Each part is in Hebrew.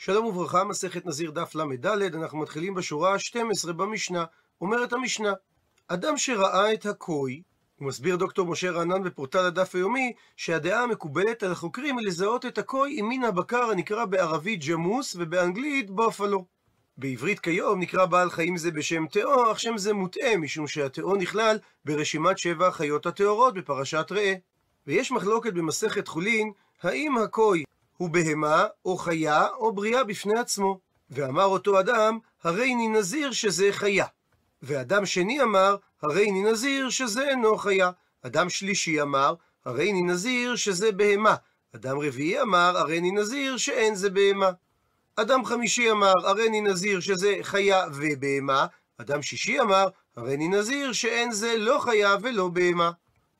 שלום וברכה, מסכת נזיר דף ל"ד, אנחנו מתחילים בשורה ה-12 במשנה. אומרת המשנה, אדם שראה את הכוי, הוא מסביר דוקטור משה רענן בפורטל הדף היומי, שהדעה המקובלת על החוקרים היא לזהות את הכוי עם מין הבקר הנקרא בערבית ג'מוס ובאנגלית בופלו. בעברית כיום נקרא בעל חיים זה בשם תאו, אך שם זה מוטעה, משום שהתאו נכלל ברשימת שבע החיות הטהורות בפרשת ראה. ויש מחלוקת במסכת חולין, האם הכוי הוא בהמה, או חיה, או בריאה בפני עצמו. ואמר אותו אדם, הרי אני נזיר שזה חיה. ואדם שני אמר, הרי אני נזיר שזה אינו חיה. אדם שלישי אמר, הרי אני נזיר שזה בהמה. אדם רביעי אמר, הרי אני נזיר שאין זה בהמה. אדם חמישי אמר, הרי אני נזיר שזה חיה ובהמה. אדם שישי אמר, הרי אני נזיר שאין זה לא חיה ולא בהמה.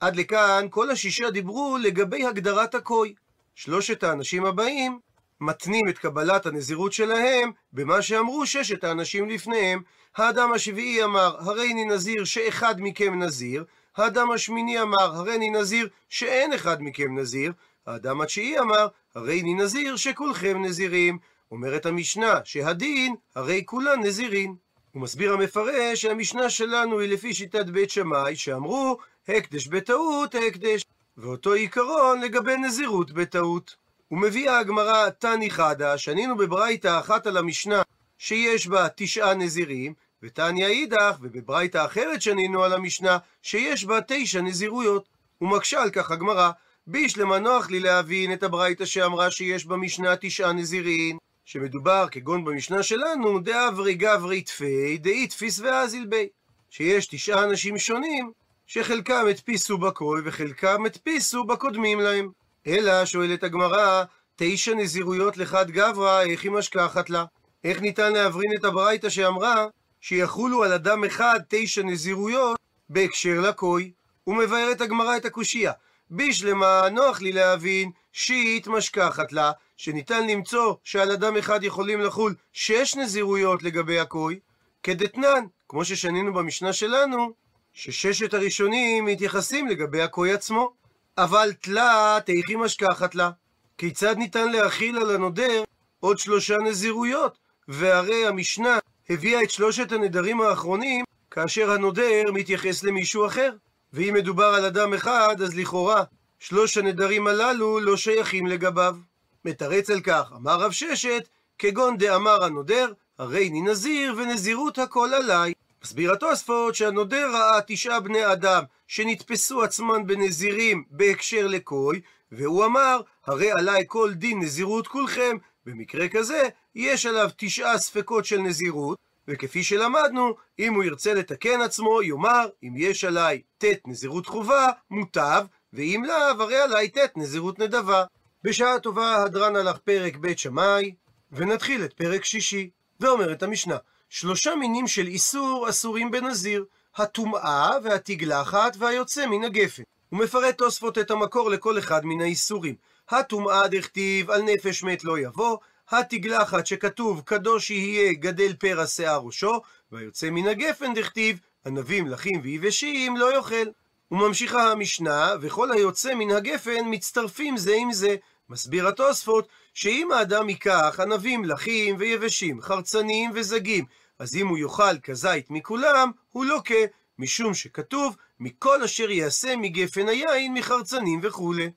עד לכאן כל השישה דיברו לגבי הגדרת הכוי. שלושת האנשים הבאים מתנים את קבלת הנזירות שלהם במה שאמרו ששת האנשים לפניהם. האדם השביעי אמר, הרי אני נזיר שאחד מכם נזיר. האדם השמיני אמר, הרי אני נזיר שאין אחד מכם נזיר. האדם התשיעי אמר, הרי אני נזיר שכולכם נזירים. אומרת המשנה שהדין, הרי כולן נזירים. הוא מסביר המפרש שהמשנה שלנו היא לפי שיטת בית שמאי, שאמרו, הקדש בטעות, הקדש. ואותו עיקרון לגבי נזירות בטעות. ומביאה הגמרא תני חדה, שנינו בברייתא אחת על המשנה שיש בה תשעה נזירים, ותניא אידך, ובברייתא אחרת שנינו על המשנה שיש בה תשע נזירויות. ומקשה על כך הגמרא, בישלמה נוח לי להבין את הברייתא שאמרה שיש במשנה תשעה נזירים, שמדובר, כגון במשנה שלנו, דאברי גברי תפי, דאי תפיס ואזיל בי, שיש תשעה אנשים שונים שחלקם הדפיסו בכל וחלקם הדפיסו בקודמים להם. אלא, שואלת הגמרא, תשע נזירויות לחד גברא, איך היא משכחת לה? איך ניתן להברין את הברייתא שאמרה שיחולו על אדם אחד תשע נזירויות בהקשר לכוי? ומבארת הגמרא את הקושייה. בשלמה נוח לי להבין שיט משכחת לה, שניתן למצוא שעל אדם אחד יכולים לחול שש נזירויות לגבי הכוי, כדתנן, כמו ששנינו במשנה שלנו, שששת הראשונים מתייחסים לגבי הכוי עצמו. אבל תלת, היא משכחת לה? כיצד ניתן להכיל על הנודר עוד שלושה נזירויות? והרי המשנה הביאה את שלושת הנדרים האחרונים כאשר הנודר מתייחס למישהו אחר. ואם מדובר על אדם אחד, אז לכאורה שלוש הנדרים הללו לא שייכים לגביו. מתרץ על כך, אמר רב ששת, כגון דאמר הנודר, הרי אני נזיר ונזירות הכל עליי. מסביר התוספות שהנודר ראה תשעה בני אדם שנתפסו עצמן בנזירים בהקשר לכוי, והוא אמר, הרי עליי כל דין נזירות כולכם, במקרה כזה יש עליו תשעה ספקות של נזירות, וכפי שלמדנו, אם הוא ירצה לתקן עצמו, יאמר, אם יש עליי ט' נזירות חובה, מוטב, ואם לאו, הרי עליי ט' נזירות נדבה. בשעה טובה הדרן הלך פרק בית שמאי, ונתחיל את פרק שישי. ואומרת המשנה, שלושה מינים של איסור אסורים בנזיר, הטומאה והתגלחת והיוצא מן הגפן. הוא מפרט תוספות את המקור לכל אחד מן האיסורים. הטומאה דכתיב על נפש מת לא יבוא, התגלחת שכתוב קדוש יהיה גדל פרע שיער ראשו, והיוצא מן הגפן דכתיב ענבים לחים ויבשים לא יאכל. וממשיכה המשנה, וכל היוצא מן הגפן מצטרפים זה עם זה. מסביר התוספות, שאם האדם ייקח ענבים לחים ויבשים, חרצניים וזגים, אז אם הוא יאכל כזית מכולם, הוא לוקה, משום שכתוב, מכל אשר יעשה מגפן היין, מחרצנים וכולי.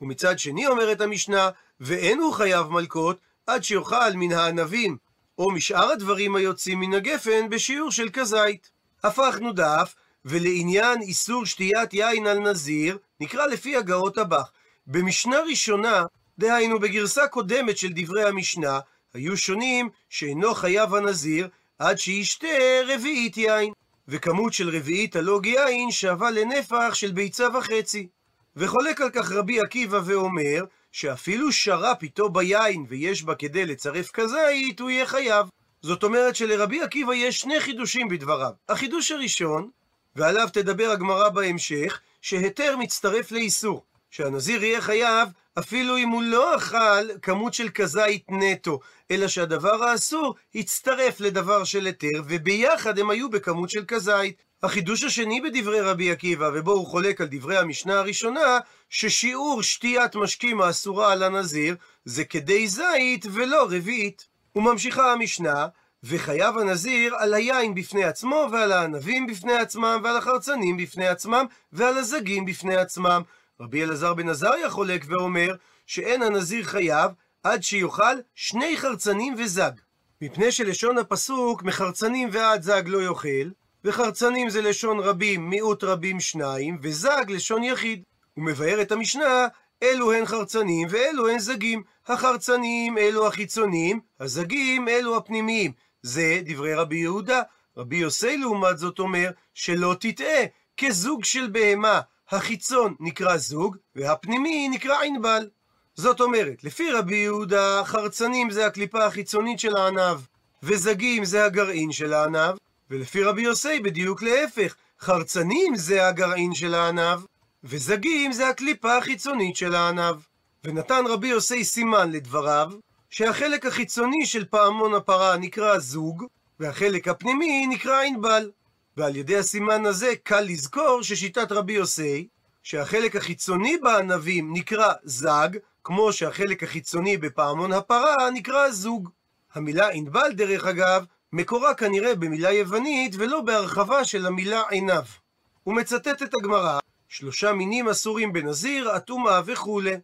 ומצד שני אומרת המשנה, ואין הוא חייב מלקות, עד שיאכל מן הענבים, או משאר הדברים היוצאים מן הגפן, בשיעור של כזית. הפכנו דף, ולעניין איסור שתיית יין על נזיר, נקרא לפי הגאות הבך. במשנה ראשונה, דהיינו בגרסה קודמת של דברי המשנה, היו שונים שאינו חייב הנזיר עד שישתה רביעית יין, וכמות של רביעית הלוג יין שווה לנפח של ביצה וחצי. וחולק על כך רבי עקיבא ואומר, שאפילו שר"פ איתו ביין ויש בה כדי לצרף כזית, הוא יהיה חייב. זאת אומרת שלרבי עקיבא יש שני חידושים בדבריו. החידוש הראשון, ועליו תדבר הגמרא בהמשך, שהיתר מצטרף לאיסור. שהנזיר יהיה חייב אפילו אם הוא לא אכל כמות של כזית נטו, אלא שהדבר האסור הצטרף לדבר של היתר, וביחד הם היו בכמות של כזית. החידוש השני בדברי רבי עקיבא, ובו הוא חולק על דברי המשנה הראשונה, ששיעור שתיית משקים האסורה על הנזיר, זה כדי זית ולא רביעית. וממשיכה המשנה, וחייב הנזיר על היין בפני עצמו, ועל הענבים בפני עצמם, ועל החרצנים בפני עצמם, ועל הזגים בפני עצמם. רבי אלעזר בן עזריה חולק ואומר, שאין הנזיר חייב עד שיאכל שני חרצנים וזג. מפני שלשון הפסוק, מחרצנים ועד זג לא יאכל, וחרצנים זה לשון רבים, מיעוט רבים שניים, וזג לשון יחיד. הוא מבאר את המשנה, אלו הן חרצנים ואלו הן זגים. החרצנים אלו החיצוניים, הזגים אלו הפנימיים. זה דברי רבי יהודה. רבי יוסי לעומת זאת אומר, שלא תטעה, כזוג של בהמה, החיצון נקרא זוג, והפנימי נקרא ענבל. זאת אומרת, לפי רבי יהודה, חרצנים זה הקליפה החיצונית של הענב, וזגים זה הגרעין של הענב, ולפי רבי יוסי בדיוק להפך, חרצנים זה הגרעין של הענב, וזגים זה הקליפה החיצונית של הענב. ונתן רבי יוסי סימן לדבריו, שהחלק החיצוני של פעמון הפרה נקרא זוג, והחלק הפנימי נקרא ענבל. ועל ידי הסימן הזה קל לזכור ששיטת רבי יוסי, שהחלק החיצוני בענבים נקרא זג, כמו שהחלק החיצוני בפעמון הפרה נקרא זוג. המילה ענבל, דרך אגב, מקורה כנראה במילה יוונית ולא בהרחבה של המילה עיניו. הוא מצטט את הגמרא, שלושה מינים אסורים בנזיר, אטומה וכולי.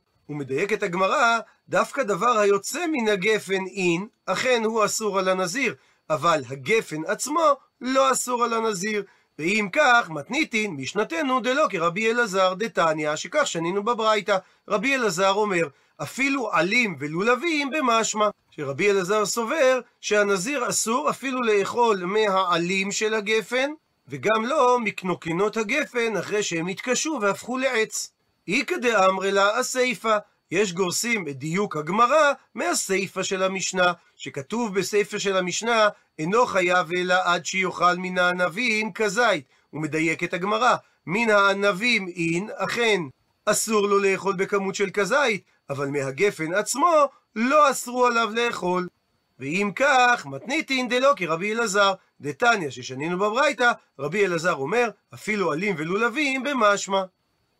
את הגמרא, דווקא דבר היוצא מן הגפן אין, אכן הוא אסור על הנזיר, אבל הגפן עצמו לא אסור על הנזיר. ואם כך, מתניתין, משנתנו דלא כרבי אלעזר דתניא, שכך שנינו בברייתא. רבי אלעזר אומר, אפילו עלים ולולבים במשמע. שרבי אלעזר סובר שהנזיר אסור אפילו לאכול מהעלים של הגפן, וגם לא מקנוקינות הגפן אחרי שהם התקשו והפכו לעץ. איכא דאמרי לה. יש גורסים את דיוק הגמרא מהסיפא של המשנה, שכתוב בסיפא של המשנה, אינו חייב אלא עד שיאכל מן הענבים כזית. הוא מדייק את הגמרא, מן הענבים אין, אכן, אסור לו לאכול בכמות של כזית, אבל מהגפן עצמו לא אסרו עליו לאכול. ואם כך, מתניתין דלא כרבי אלעזר, דתניא ששנינו בברייתא, רבי אלעזר אומר, אפילו עלים ולולבים במשמע.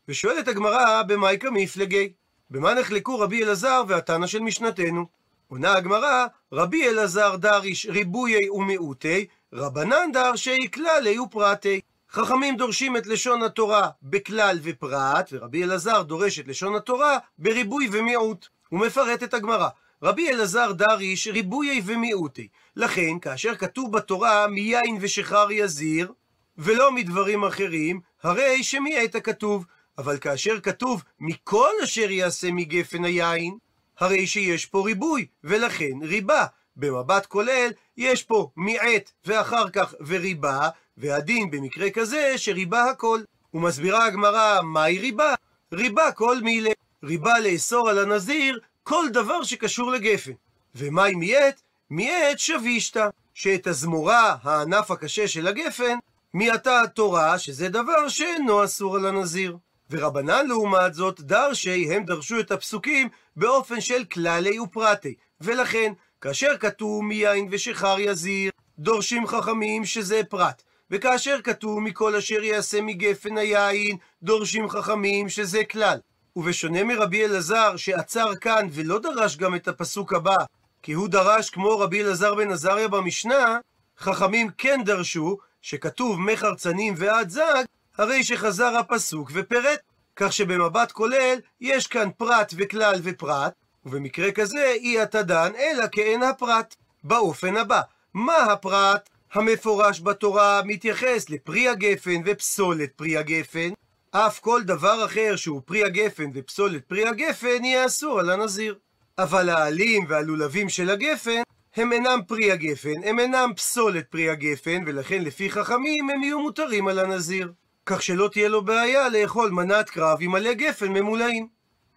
ושואלת הגמרא, במאי כמפלגי? במה נחלקו רבי אלעזר והתנא של משנתנו? עונה הגמרא, רבי אלעזר דריש ריבויי ומיעוטי, רבנן דרשי כללי ופרטי. חכמים דורשים את לשון התורה בכלל ופרט, ורבי אלעזר דורש את לשון התורה בריבוי ומיעוט. הוא מפרט את הגמרא. רבי אלעזר דריש ריבויי ומיעוטי. לכן, כאשר כתוב בתורה מיין ושחר יזיר, ולא מדברים אחרים, הרי שמיעט הכתוב. אבל כאשר כתוב מכל אשר יעשה מגפן היין, הרי שיש פה ריבוי, ולכן ריבה. במבט כולל, יש פה מיעט ואחר כך וריבה, והדין במקרה כזה שריבה הכל. ומסבירה הגמרא, מהי ריבה? ריבה כל מילה. ריבה לאסור על הנזיר כל דבר שקשור לגפן. ומהי מיעט? מיעט שבישתא, שאת הזמורה, הענף הקשה של הגפן, מיעטה התורה, שזה דבר שאינו אסור על הנזיר. ורבנן לעומת זאת, דרשי, הם דרשו את הפסוקים באופן של כללי ופרטי. ולכן, כאשר כתוב מיין ושחר יזיר, דורשים חכמים שזה פרט. וכאשר כתוב מכל אשר יעשה מגפן היין, דורשים חכמים שזה כלל. ובשונה מרבי אלעזר, שעצר כאן ולא דרש גם את הפסוק הבא, כי הוא דרש כמו רבי אלעזר בן עזריה במשנה, חכמים כן דרשו, שכתוב מחרצנים ועד זג, הרי שחזר הפסוק ופירט. כך שבמבט כולל, יש כאן פרט וכלל ופרט, ובמקרה כזה אי אתה דן, אלא כאין הפרט. באופן הבא, מה הפרט? המפורש בתורה מתייחס לפרי הגפן ופסולת פרי הגפן, אף כל דבר אחר שהוא פרי הגפן ופסולת פרי הגפן יהיה אסור על הנזיר. אבל העלים והלולבים של הגפן הם אינם פרי הגפן, הם אינם פסולת פרי הגפן, ולכן לפי חכמים הם יהיו מותרים על הנזיר. כך שלא תהיה לו בעיה לאכול מנת קרב עם מלא גפן ממולאים.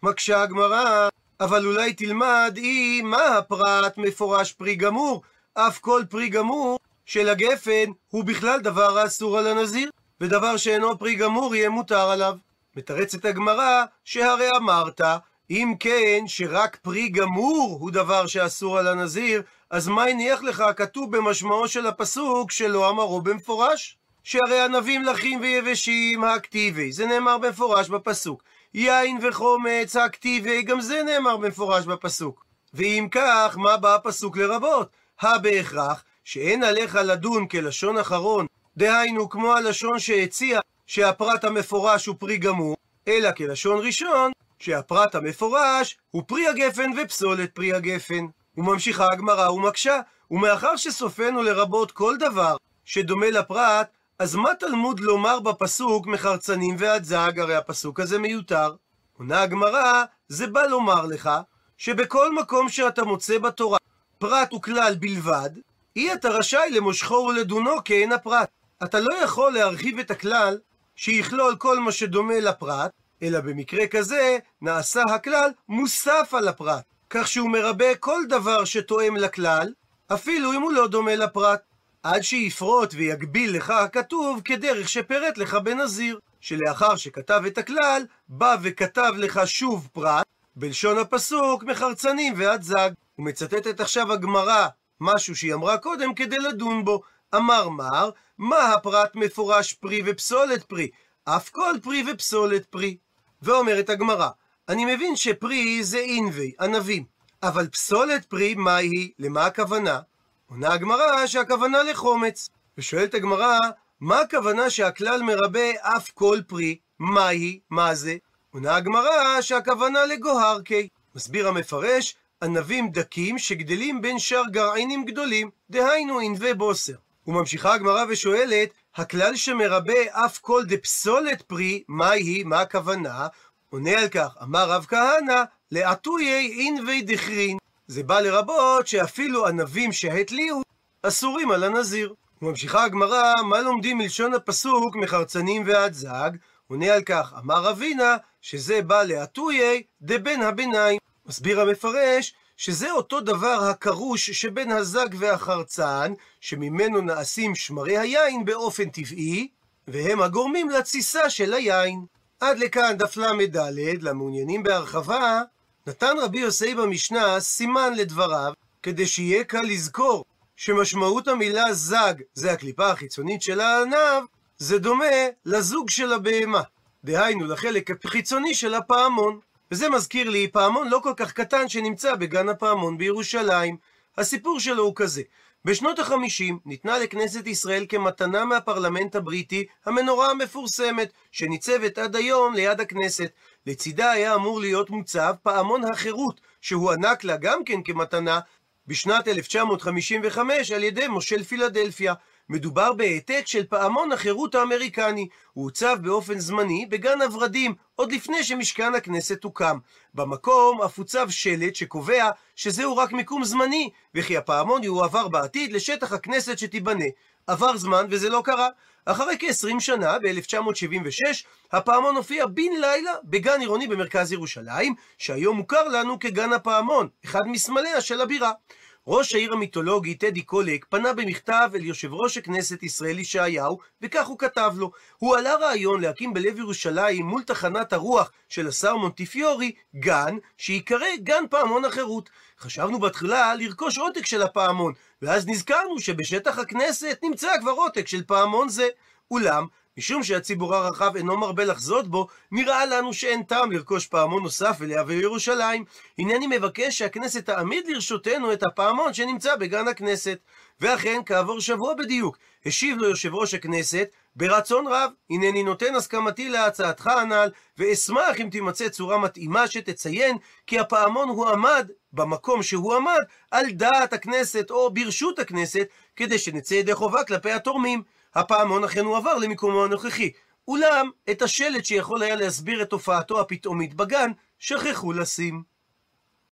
מקשה הגמרא, אבל אולי תלמד היא מה הפרט מפורש פרי גמור, אף כל פרי גמור של הגפן הוא בכלל דבר האסור על הנזיר, ודבר שאינו פרי גמור יהיה מותר עליו. מתרצת הגמרא, שהרי אמרת, אם כן, שרק פרי גמור הוא דבר שאסור על הנזיר, אז מה הניח לך הכתוב במשמעו של הפסוק שלא אמרו במפורש? שהרי ענבים לחים ויבשים הכתיבי, זה נאמר במפורש בפסוק. יין וחומץ הכתיבי, גם זה נאמר במפורש בפסוק. ואם כך, מה בא הפסוק לרבות? הבהכרח שאין עליך לדון כלשון אחרון, דהיינו כמו הלשון שהציע שהפרט המפורש הוא פרי גמור, אלא כלשון ראשון, שהפרט המפורש הוא פרי הגפן ופסולת פרי הגפן. וממשיכה הגמרא ומקשה, ומאחר שסופנו לרבות כל דבר שדומה לפרט, אז מה תלמוד לומר בפסוק מחרצנים ועד זג? הרי הפסוק הזה מיותר. עונה הגמרא, זה בא לומר לך, שבכל מקום שאתה מוצא בתורה פרט וכלל בלבד, אי אתה רשאי למושכו ולדונו כאין הפרט. אתה לא יכול להרחיב את הכלל שיכלול כל מה שדומה לפרט, אלא במקרה כזה נעשה הכלל מוסף על הפרט, כך שהוא מרבה כל דבר שתואם לכלל, אפילו אם הוא לא דומה לפרט, עד שיפרוט ויגביל לך הכתוב כדרך שפירט לך בנזיר, שלאחר שכתב את הכלל, בא וכתב לך שוב פרט, בלשון הפסוק מחרצנים ועד זג. ומצטטת עכשיו הגמרא משהו שהיא אמרה קודם כדי לדון בו. אמר מר, מה הפרט מפורש פרי ופסולת פרי? אף כל פרי ופסולת פרי. ואומרת הגמרא, אני מבין שפרי זה אינבי, ענבים, אבל פסולת פרי, מהי? למה הכוונה? עונה הגמרא שהכוונה לחומץ. ושואלת הגמרא, מה הכוונה שהכלל מרבה אף כל פרי? מהי? מה זה? עונה הגמרא שהכוונה לגוהרקי. מסביר המפרש, ענבים דקים שגדלים בין שאר גרעינים גדולים, דהיינו ענבי בוסר. וממשיכה הגמרא ושואלת, הכלל שמרבה אף כל דפסולת פרי, מה היא, מה הכוונה? עונה על כך, אמר רב כהנא, לעטויי ענבי דכרין. זה בא לרבות שאפילו ענבים שהתליהו אסורים על הנזיר. וממשיכה הגמרא, מה לומדים מלשון הפסוק מחרצנים ועד זג? עונה על כך, אמר רבינה, שזה בא לעטויי דבן הביניים. מסביר המפרש שזה אותו דבר הקרוש שבין הזג והחרצן, שממנו נעשים שמרי היין באופן טבעי, והם הגורמים לתסיסה של היין. עד לכאן דף ל"ד, למעוניינים בהרחבה, נתן רבי יוסי במשנה סימן לדבריו, כדי שיהיה קל לזכור שמשמעות המילה זג זה הקליפה החיצונית של הענב, זה דומה לזוג של הבהמה. דהיינו לחלק החיצוני של הפעמון. וזה מזכיר לי פעמון לא כל כך קטן שנמצא בגן הפעמון בירושלים. הסיפור שלו הוא כזה: בשנות החמישים ניתנה לכנסת ישראל כמתנה מהפרלמנט הבריטי המנורה המפורסמת, שניצבת עד היום ליד הכנסת. לצידה היה אמור להיות מוצב פעמון החירות, שהוענק לה גם כן כמתנה בשנת 1955 על ידי מושל פילדלפיה. מדובר בהעתק של פעמון החירות האמריקני. הוא הוצב באופן זמני בגן הוורדים, עוד לפני שמשכן הכנסת הוקם. במקום אף הוצב שלט שקובע שזהו רק מיקום זמני, וכי הפעמון יועבר בעתיד לשטח הכנסת שתיבנה. עבר זמן וזה לא קרה. אחרי כ-20 שנה, ב-1976, הפעמון הופיע בן לילה בגן עירוני במרכז ירושלים, שהיום מוכר לנו כגן הפעמון, אחד מסמליה של הבירה. ראש העיר המיתולוגי טדי קולק פנה במכתב אל יושב ראש הכנסת ישראל ישעיהו, וכך הוא כתב לו: הוא עלה רעיון להקים בלב ירושלים מול תחנת הרוח של השר מונטיפיורי גן שייקרא גן פעמון החירות. חשבנו בתחילה לרכוש עותק של הפעמון, ואז נזכרנו שבשטח הכנסת נמצא כבר עותק של פעמון זה. אולם, משום שהציבור הרחב אינו מרבה לחזות בו, נראה לנו שאין טעם לרכוש פעמון נוסף ולהביא לירושלים. הנני מבקש שהכנסת תעמיד לרשותנו את הפעמון שנמצא בגן הכנסת. ואכן, כעבור שבוע בדיוק, השיב לו יושב ראש הכנסת, ברצון רב, הנני נותן הסכמתי להצעתך הנ"ל, ואשמח אם תימצא צורה מתאימה שתציין כי הפעמון הועמד במקום שהוא עמד על דעת הכנסת או ברשות הכנסת, כדי שנצא ידי חובה כלפי התורמים. הפעמון אכן הועבר למיקומו הנוכחי. אולם, את השלט שיכול היה להסביר את הופעתו הפתאומית בגן, שכחו לשים.